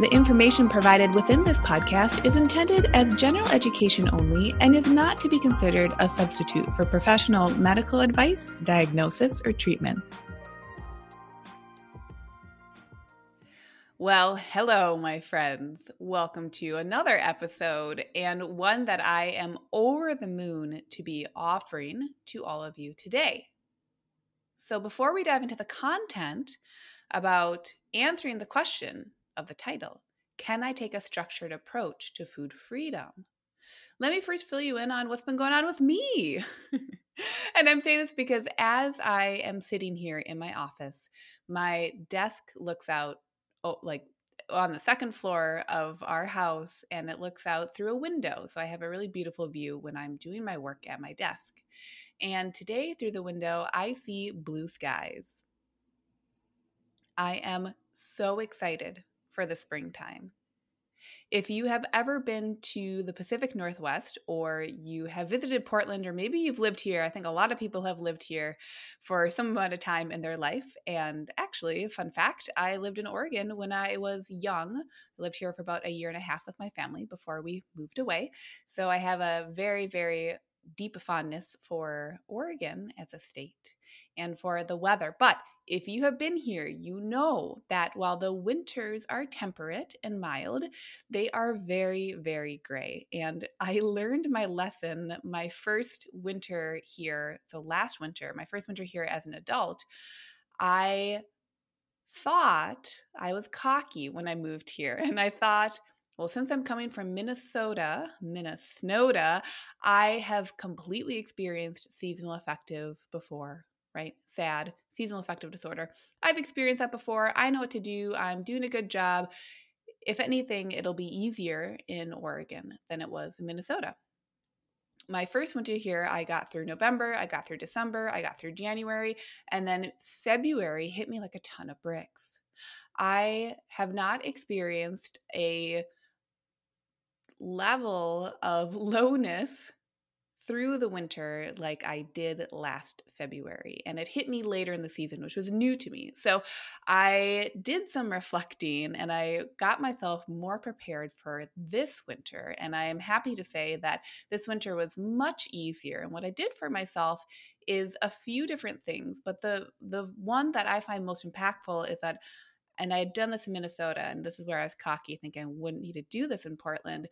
The information provided within this podcast is intended as general education only and is not to be considered a substitute for professional medical advice, diagnosis, or treatment. Well, hello, my friends. Welcome to another episode, and one that I am over the moon to be offering to all of you today. So, before we dive into the content about answering the question of the title, Can I Take a Structured Approach to Food Freedom? Let me first fill you in on what's been going on with me. and I'm saying this because as I am sitting here in my office, my desk looks out oh, like on the second floor of our house and it looks out through a window. So I have a really beautiful view when I'm doing my work at my desk. And today, through the window, I see blue skies. I am so excited for the springtime. If you have ever been to the Pacific Northwest or you have visited Portland or maybe you've lived here, I think a lot of people have lived here for some amount of time in their life. And actually, fun fact, I lived in Oregon when I was young. I lived here for about a year and a half with my family before we moved away. So I have a very, very deep fondness for Oregon as a state and for the weather. But if you have been here, you know that while the winters are temperate and mild, they are very, very gray. And I learned my lesson my first winter here. So, last winter, my first winter here as an adult, I thought I was cocky when I moved here. And I thought, well, since I'm coming from Minnesota, Minnesota, I have completely experienced seasonal affective before right? SAD, seasonal affective disorder. I've experienced that before. I know what to do. I'm doing a good job. If anything, it'll be easier in Oregon than it was in Minnesota. My first winter here, I got through November, I got through December, I got through January, and then February hit me like a ton of bricks. I have not experienced a level of lowness through the winter like I did last February. And it hit me later in the season, which was new to me. So I did some reflecting and I got myself more prepared for this winter. And I am happy to say that this winter was much easier. And what I did for myself is a few different things. But the the one that I find most impactful is that and I had done this in Minnesota, and this is where I was cocky, thinking I wouldn't need to do this in Portland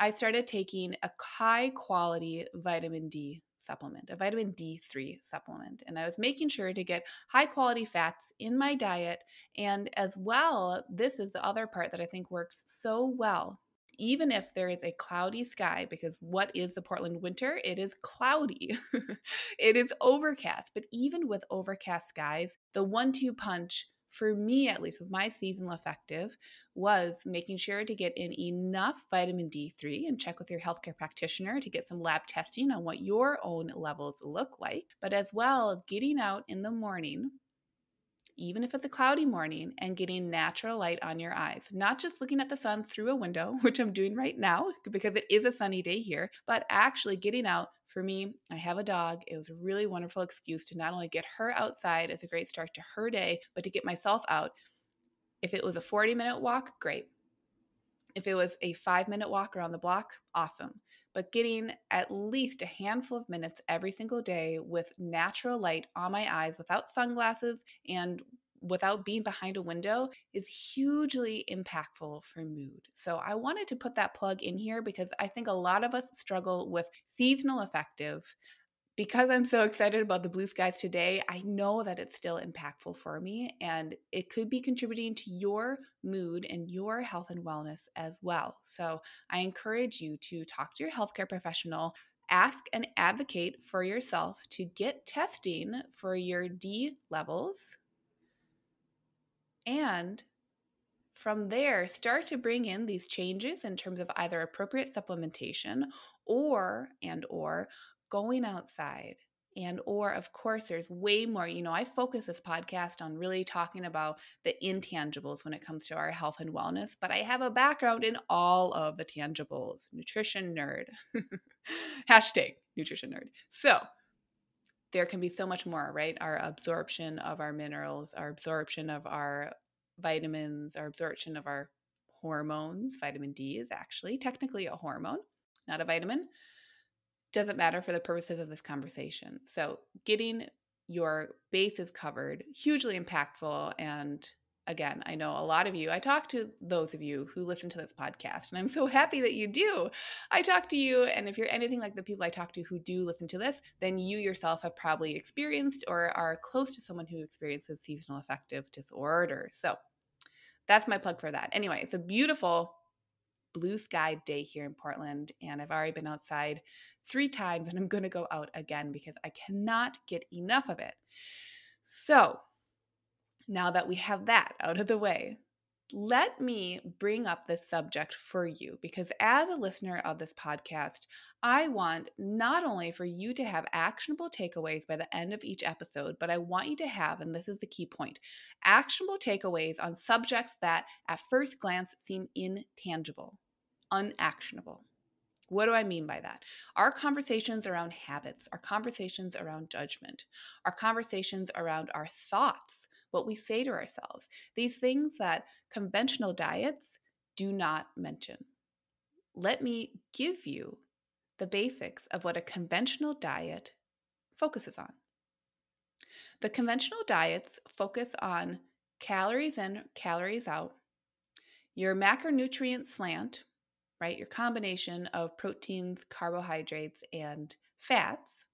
I started taking a high quality vitamin D supplement, a vitamin D3 supplement. And I was making sure to get high quality fats in my diet. And as well, this is the other part that I think works so well. Even if there is a cloudy sky, because what is the Portland winter? It is cloudy. it is overcast. But even with overcast skies, the one two punch for me at least with my seasonal affective was making sure to get in enough vitamin D3 and check with your healthcare practitioner to get some lab testing on what your own levels look like, but as well getting out in the morning even if it's a cloudy morning, and getting natural light on your eyes. Not just looking at the sun through a window, which I'm doing right now because it is a sunny day here, but actually getting out. For me, I have a dog. It was a really wonderful excuse to not only get her outside as a great start to her day, but to get myself out. If it was a 40 minute walk, great. If it was a five minute walk around the block, awesome. But getting at least a handful of minutes every single day with natural light on my eyes without sunglasses and without being behind a window is hugely impactful for mood. So I wanted to put that plug in here because I think a lot of us struggle with seasonal affective because I'm so excited about the blue skies today, I know that it's still impactful for me and it could be contributing to your mood and your health and wellness as well. So I encourage you to talk to your healthcare professional. Ask and advocate for yourself to get testing for your D levels. And from there, start to bring in these changes in terms of either appropriate supplementation or and or going outside and or of course there's way more you know i focus this podcast on really talking about the intangibles when it comes to our health and wellness but i have a background in all of the tangibles nutrition nerd hashtag nutrition nerd. So there can be so much more right? Our absorption of our minerals our absorption of our vitamins our absorption of our hormones vitamin d is actually technically a hormone not a vitamin doesn't matter for the purposes of this conversation. So, getting your bases covered, hugely impactful. And again, I know a lot of you, I talk to those of you who listen to this podcast, and I'm so happy that you do. I talk to you, and if you're anything like the people I talk to who do listen to this, then you yourself have probably experienced or are close to someone who experiences seasonal affective disorder. So, that's my plug for that. Anyway, it's a beautiful blue sky day here in Portland, and I've already been outside three times, and I'm going to go out again because I cannot get enough of it. So, now that we have that out of the way, let me bring up this subject for you because as a listener of this podcast, I want not only for you to have actionable takeaways by the end of each episode, but I want you to have, and this is the key point, actionable takeaways on subjects that at first glance seem intangible, unactionable. What do I mean by that? Our conversations around habits, our conversations around judgment, our conversations around our thoughts what we say to ourselves, these things that conventional diets do not mention. Let me give you the basics of what a conventional diet focuses on. The conventional diets focus on calories in, calories out, your macronutrient slant, right? Your combination of proteins, carbohydrates, and fats,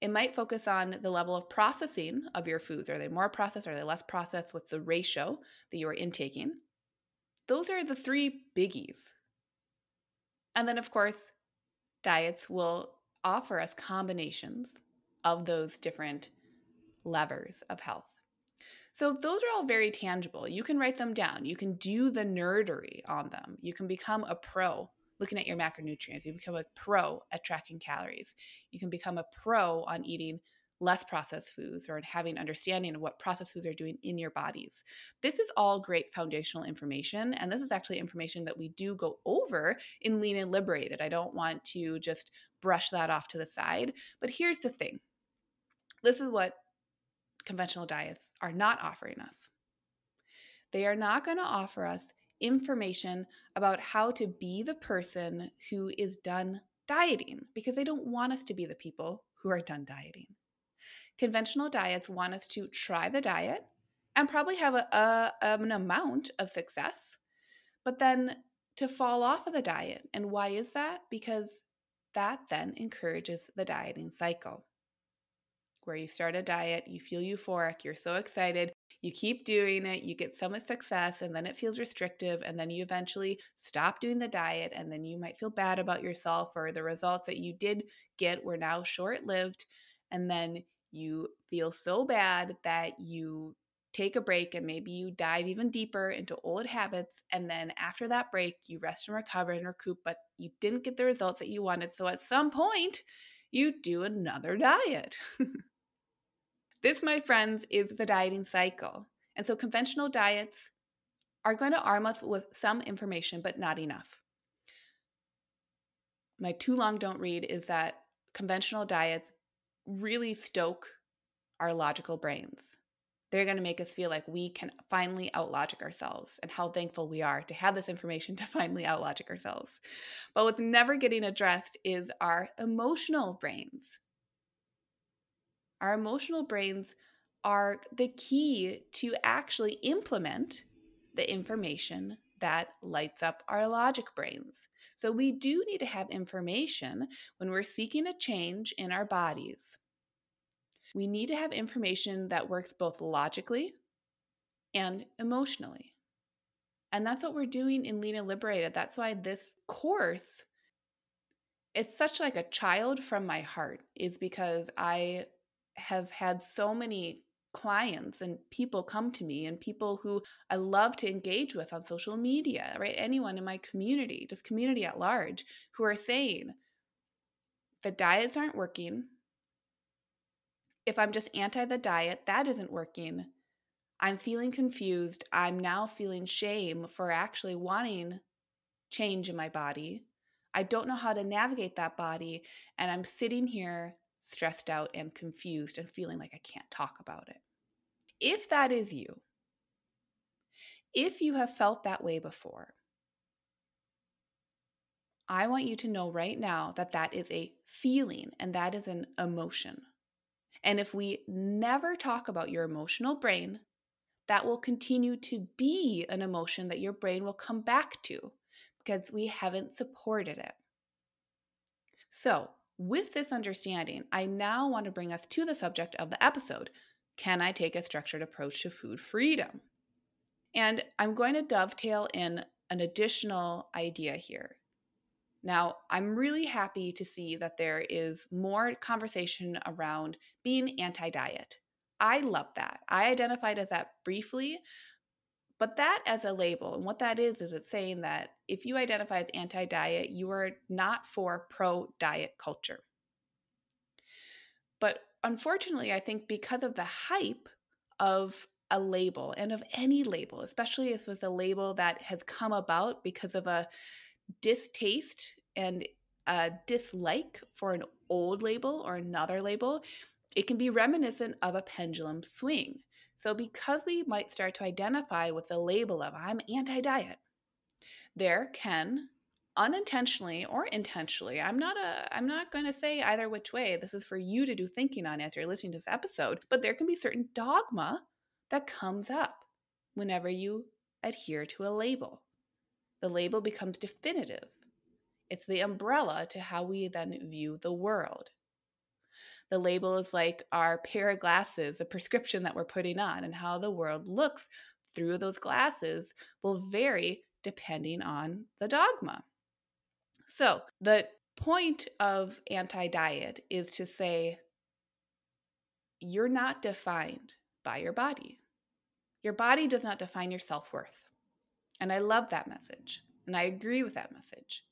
it might focus on the level of processing of your foods. Are they more processed? Are they less processed? What's the ratio that you are intaking? Those are the three biggies. And then, of course, diets will offer us combinations of those different levers of health. So, those are all very tangible. You can write them down. You can do the nerdery on them. You can become a pro looking at your macronutrients. You become a pro at tracking calories. You can become a pro on eating less processed foods or having understanding of what processed foods are doing in your bodies. This is all great foundational information and this is actually information that we do go over in Lean and Liberated. I don't want to just brush that off to the side, but here's the thing. This is what conventional diets are not offering us. They are not going to offer us information about how to be the person who is done dieting because they don't want us to be the people who are done dieting. Conventional diets want us to try the diet and probably have a, a, an amount of success, but then to fall off of the diet. And why is that? Because that then encourages the dieting cycle where you start a diet, you feel euphoric, you're so excited, you keep doing it, you get so much success, and then it feels restrictive, and then you eventually stop doing the diet, and then you might feel bad about yourself, or the results that you did get were now short lived, and then you feel so bad that you take a break and maybe you dive even deeper into old habits and then after that break you rest and recover and recoup but you didn't get the results that you wanted so at some point you do another diet This, my friends, is the dieting cycle. And so conventional diets are going to arm us with some information, but not enough. My too long don't read is that conventional diets really stoke our logical brains. They're going to make us feel like we can finally outlogic ourselves and how thankful we are to have this information to finally outlogic ourselves. But what's never getting addressed is our emotional brains. Our emotional brains are the key to actually implement the information that lights up our logic brains. So we do need to have information when we're seeking a change in our bodies. We need to have information that works both logically and emotionally. And that's what we're doing in Lean and Liberated. That's why this course it's such like a child from my heart is because I have had so many clients and people come to me and people who I love to engage with on social media, right? Anyone in my community, just community at large, who are saying the diets aren't working. If I'm just anti the diet, that isn't working. I'm feeling confused. I'm now feeling shame for actually wanting change in my body. I don't know how to navigate that body. And I'm sitting here stressed out and confused and feeling like I can't talk about it. If that is you, if you have felt that way before, I want you to know right now that that is a feeling and that is an emotion. And if we never talk about your emotional brain, that will continue to be an emotion that your brain will come back to because we haven't supported it. So, with this understanding, I now want to bring us to the subject of the episode Can I take a structured approach to food freedom? And I'm going to dovetail in an additional idea here. Now, I'm really happy to see that there is more conversation around being anti diet. I love that. I identified as that briefly, but that as a label, and what that is, is it's saying that if you identify as anti diet, you are not for pro diet culture. But unfortunately, I think because of the hype of a label and of any label, especially if it's a label that has come about because of a distaste and a dislike for an old label or another label, it can be reminiscent of a pendulum swing. So, because we might start to identify with the label of I'm anti diet, there can unintentionally or intentionally i'm not a i'm not going to say either which way this is for you to do thinking on as you're listening to this episode but there can be certain dogma that comes up whenever you adhere to a label. The label becomes definitive. It's the umbrella to how we then view the world the label is like our pair of glasses, a prescription that we're putting on, and how the world looks through those glasses will vary depending on the dogma. So, the point of anti diet is to say you're not defined by your body. Your body does not define your self worth. And I love that message. And I agree with that message.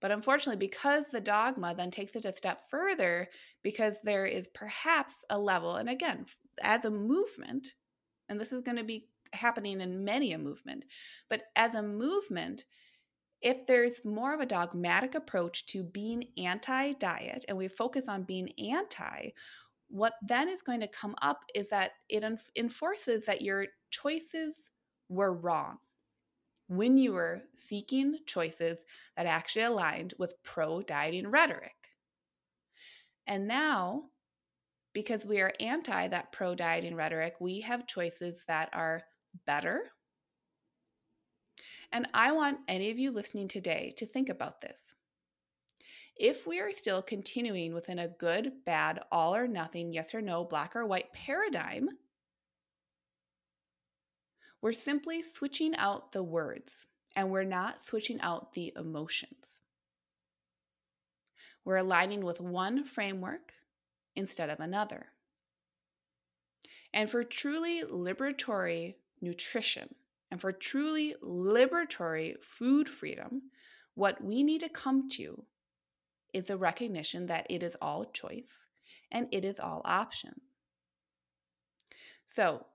But unfortunately, because the dogma then takes it a step further, because there is perhaps a level, and again, as a movement, and this is going to be happening in many a movement, but as a movement, if there's more of a dogmatic approach to being anti diet and we focus on being anti, what then is going to come up is that it enforces that your choices were wrong when you were seeking choices that actually aligned with pro dieting rhetoric. And now, because we are anti that pro dieting rhetoric, we have choices that are better. And I want any of you listening today to think about this. If we are still continuing within a good, bad, all or nothing, yes or no, black or white paradigm, we're simply switching out the words and we're not switching out the emotions. We're aligning with one framework instead of another. And for truly liberatory nutrition and for truly liberatory food freedom, what we need to come to is a recognition that it is all choice and it is all option. So,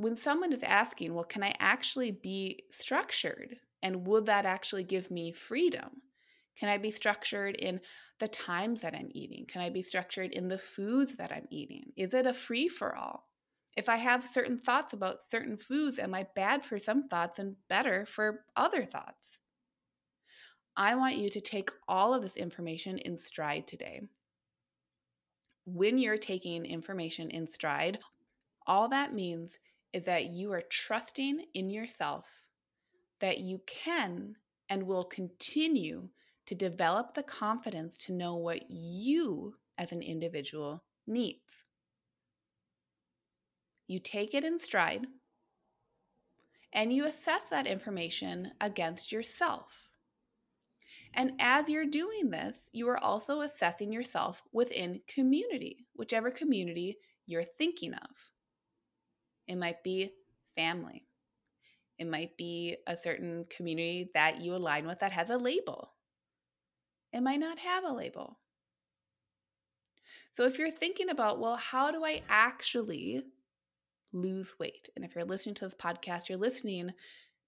when someone is asking, well, can I actually be structured? And would that actually give me freedom? Can I be structured in the times that I'm eating? Can I be structured in the foods that I'm eating? Is it a free for all? If I have certain thoughts about certain foods, am I bad for some thoughts and better for other thoughts? I want you to take all of this information in stride today. When you're taking information in stride, all that means is that you are trusting in yourself that you can and will continue to develop the confidence to know what you as an individual needs. You take it in stride and you assess that information against yourself. And as you're doing this, you are also assessing yourself within community, whichever community you're thinking of. It might be family, it might be a certain community that you align with that has a label, it might not have a label. So if you're thinking about, well, how do I actually lose weight? And if you're listening to this podcast, you're listening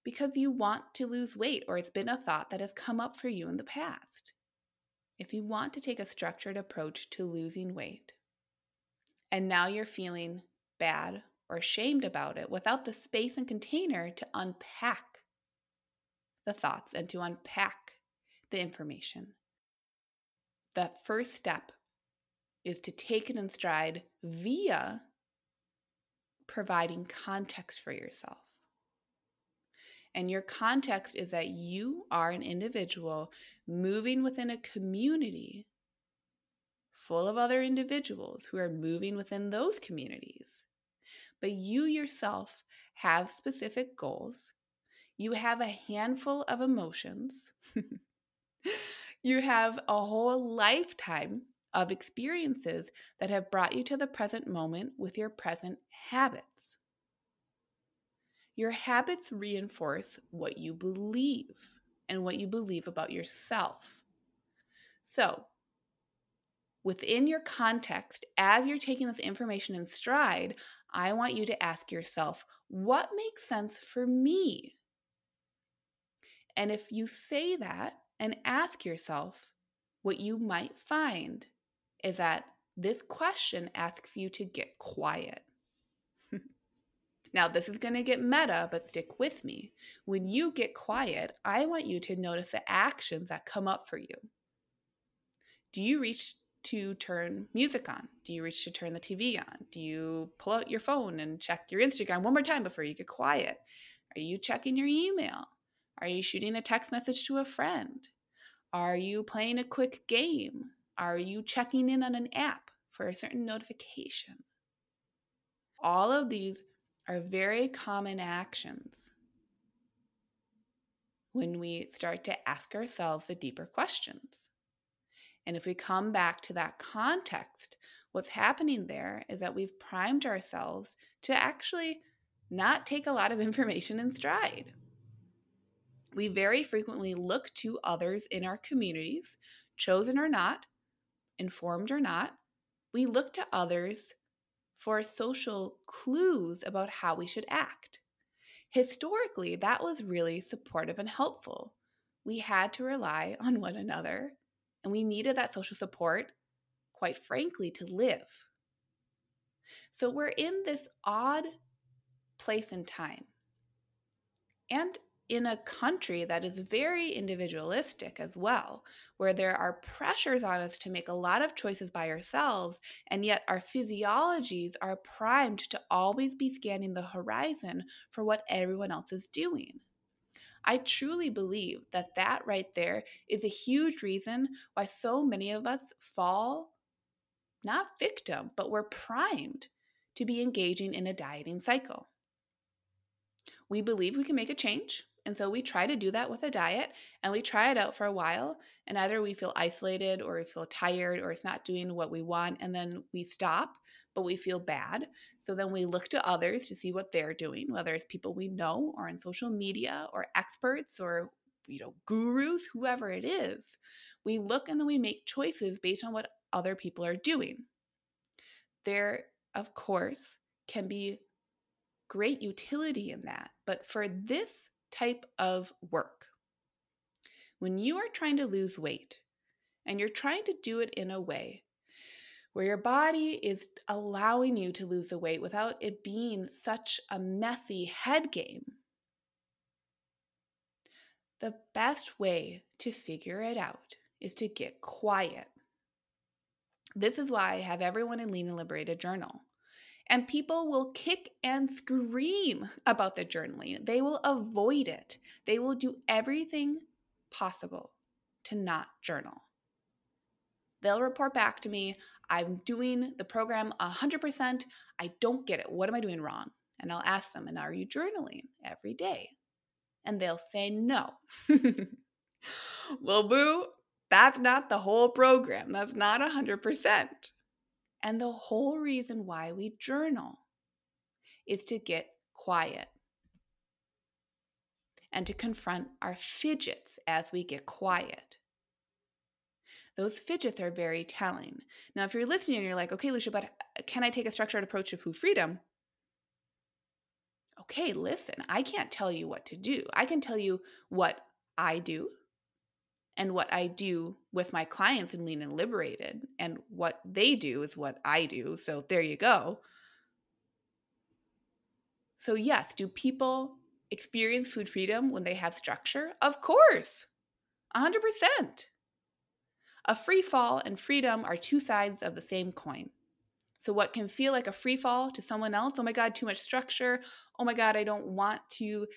because you want to lose weight or it's been a thought that has come up for you in the past. If you want to take a structured approach to losing weight, and now you're feeling bad or ashamed about it without the space and container to unpack the thoughts and to unpack the information, the first step is to take it in stride via providing context for yourself. And your context is that you are an individual moving within a community full of other individuals who are moving within those communities. But you yourself have specific goals. You have a handful of emotions. you have a whole lifetime of experiences that have brought you to the present moment with your present habits. Your habits reinforce what you believe and what you believe about yourself. So, within your context, as you're taking this information in stride, I want you to ask yourself, what makes sense for me? And if you say that and ask yourself, what you might find is that this question asks you to get quiet. now, this is going to get meta, but stick with me. When you get quiet, I want you to notice the actions that come up for you. Do you reach to turn music on? Do you reach to turn the TV on? Do you pull out your phone and check your Instagram one more time before you get quiet? Are you checking your email? Are you shooting a text message to a friend? Are you playing a quick game? Are you checking in on an app for a certain notification? All of these are very common actions when we start to ask ourselves the deeper questions. And if we come back to that context, what's happening there is that we've primed ourselves to actually not take a lot of information in stride. We very frequently look to others in our communities, chosen or not, informed or not, we look to others for social clues about how we should act. Historically, that was really supportive and helpful. We had to rely on one another, and we needed that social support, quite frankly, to live. So we're in this odd place and time. And in a country that is very individualistic as well, where there are pressures on us to make a lot of choices by ourselves, and yet our physiologies are primed to always be scanning the horizon for what everyone else is doing. I truly believe that that right there is a huge reason why so many of us fall not victim, but we're primed to be engaging in a dieting cycle. We believe we can make a change and so we try to do that with a diet and we try it out for a while. And either we feel isolated or we feel tired or it's not doing what we want. And then we stop, but we feel bad. So then we look to others to see what they're doing, whether it's people we know or on social media or experts or you know gurus whoever it is we look and then we make choices based on what other people are doing there of course can be great utility in that but for this type of work. When you are trying to lose weight and you're trying to do it in a way where your body is allowing you to lose the weight without it being such a messy head game, the best way to figure it out is to get quiet. This is why I have everyone in Lean and Liberated journal. And people will kick and scream about the journaling. They will avoid it. They will do everything possible to not journal. They'll report back to me, I'm doing the program 100%. I don't get it. What am I doing wrong? And I'll ask them, and are you journaling every day? And they'll say no. well, boo, that's not the whole program. That's not 100%. And the whole reason why we journal is to get quiet and to confront our fidgets as we get quiet. Those fidgets are very telling. Now, if you're listening and you're like, okay, Lucia, but uh, can I take a structured approach to food freedom? Okay, listen, I can't tell you what to do. I can tell you what I do and what I do with my clients in Lean and Liberated, and what they do is what I do. So there you go. So, yes, do people experience food freedom when they have structure? Of course, 100%. A free fall and freedom are two sides of the same coin. So, what can feel like a free fall to someone else, oh my God, too much structure. Oh my God, I don't want to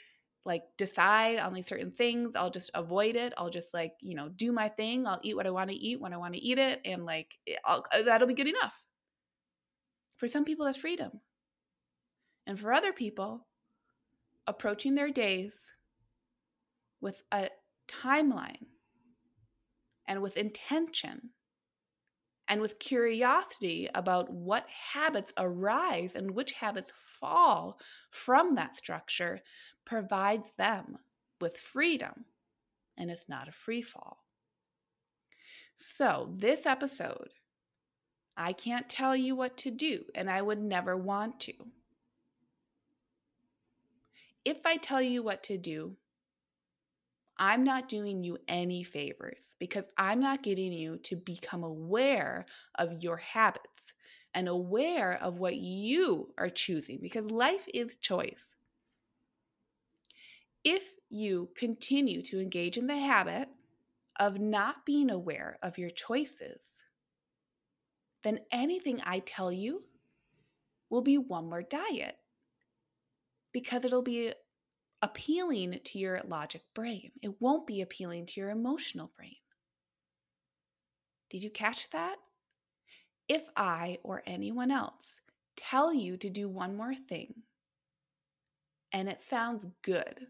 like decide on these certain things. I'll just avoid it. I'll just like, you know, do my thing. I'll eat what I want to eat when I want to eat it. And like, I'll, uh, that'll be good enough. For some people, that's freedom. And for other people, approaching their days with a timeline and with intention and with curiosity about what habits arise and which habits fall from that structure provides them with freedom and it's not a free fall. So, this episode, I can't tell you what to do, and I would never want to. If I tell you what to do, I'm not doing you any favors because I'm not getting you to become aware of your habits and aware of what you are choosing because life is choice. If you continue to engage in the habit of not being aware of your choices, then anything I tell you will be one more diet because it'll be appealing to your logic brain. It won't be appealing to your emotional brain. Did you catch that? If I or anyone else tell you to do one more thing and it sounds good,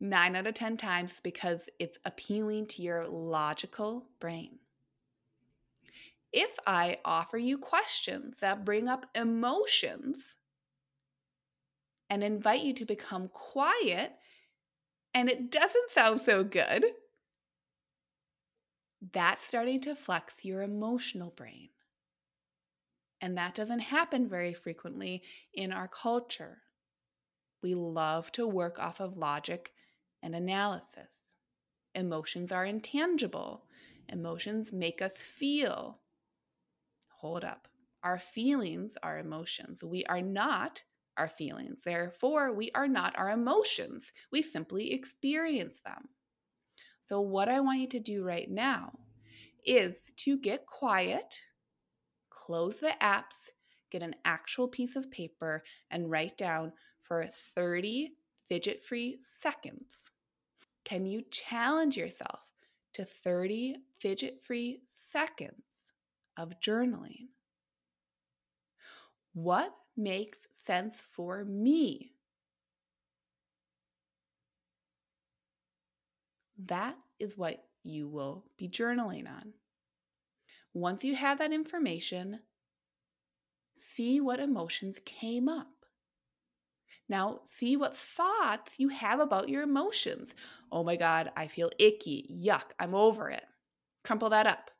nine out of 10 times because it's appealing to your logical brain. If I offer you questions that bring up emotions, and invite you to become quiet and it doesn't sound so good, that's starting to flex your emotional brain. And that doesn't happen very frequently in our culture. We love to work off of logic and analysis. Emotions are intangible. Emotions make us feel. Hold up. Our feelings are emotions. We are not our feelings. Therefore, we are not our emotions. We simply experience them. So, what I want you to do right now is to get quiet, close the apps, get an actual piece of paper, and write down for 30 fidget free seconds. Can you challenge yourself to 30 fidget free seconds of journaling? What makes sense for me. That is what you will be journaling on. Once you have that information, see what emotions came up. Now, see what thoughts you have about your emotions. Oh my God, I feel icky. Yuck, I'm over it. Crumple that up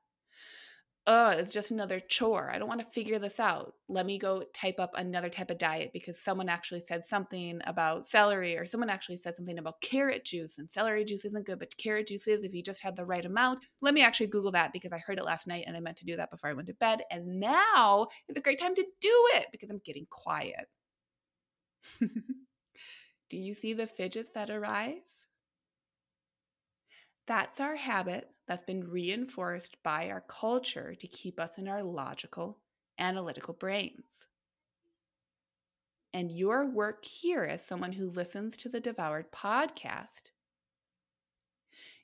oh, it's just another chore. I don't want to figure this out. Let me go type up another type of diet because someone actually said something about celery or someone actually said something about carrot juice and celery juice isn't good, but carrot juice is if you just have the right amount. Let me actually Google that because I heard it last night and I meant to do that before I went to bed. And now is a great time to do it because I'm getting quiet. do you see the fidgets that arise? That's our habit that's been reinforced by our culture to keep us in our logical analytical brains. And your work here, as someone who listens to the Devoured podcast,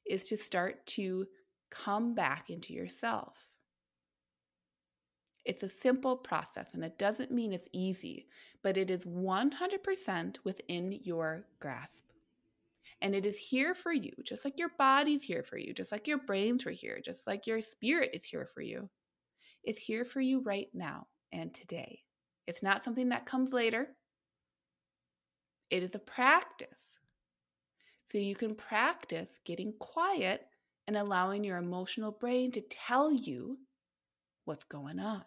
is to start to come back into yourself. It's a simple process and it doesn't mean it's easy, but it is 100% within your grasp. And it is here for you, just like your body's here for you, just like your brains were here, just like your spirit is here for you. It's here for you right now and today. It's not something that comes later, it is a practice. So you can practice getting quiet and allowing your emotional brain to tell you what's going on.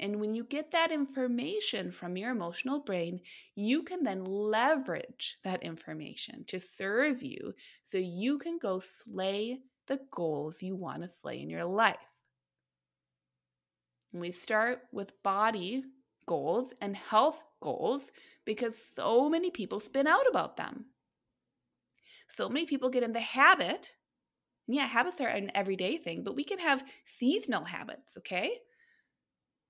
And when you get that information from your emotional brain, you can then leverage that information to serve you so you can go slay the goals you want to slay in your life. And we start with body goals and health goals because so many people spin out about them. So many people get in the habit. Yeah, habits are an everyday thing, but we can have seasonal habits, okay?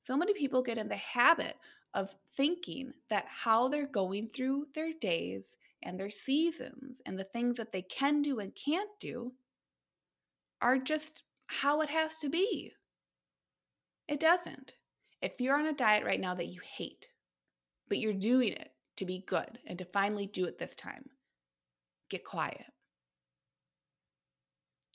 So many people get in the habit of thinking that how they're going through their days and their seasons and the things that they can do and can't do are just how it has to be. It doesn't. If you're on a diet right now that you hate, but you're doing it to be good and to finally do it this time, get quiet.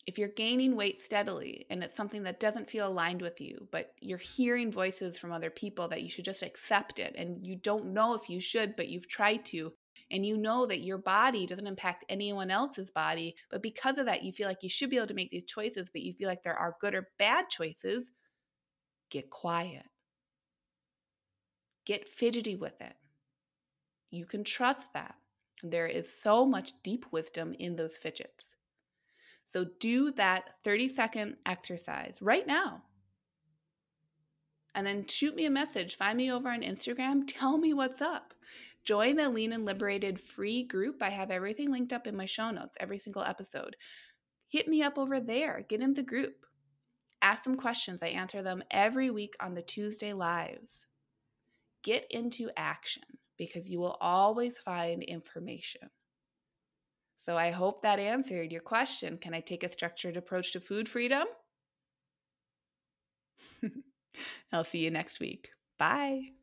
If you're gaining weight steadily and it's something that doesn't feel aligned with you, but you're hearing voices from other people that you should just accept it and you don't know if you should, but you've tried to, and you know that your body doesn't impact anyone else's body, but because of that, you feel like you should be able to make these choices, but you feel like there are good or bad choices, get quiet. Get fidgety with it. You can trust that. There is so much deep wisdom in those fidgets. So do that 30 second exercise right now. And then shoot me a message. Find me over on Instagram. Tell me what's up. Join the Lean and Liberated free group. I have everything linked up in my show notes, every single episode. Hit me up over there. Get in the group. Ask some questions. I answer them every week on the Tuesday lives. Get into action because you will always find information. So I hope that answered your question. Can I take a structured approach to food freedom? I'll see you next week. Bye.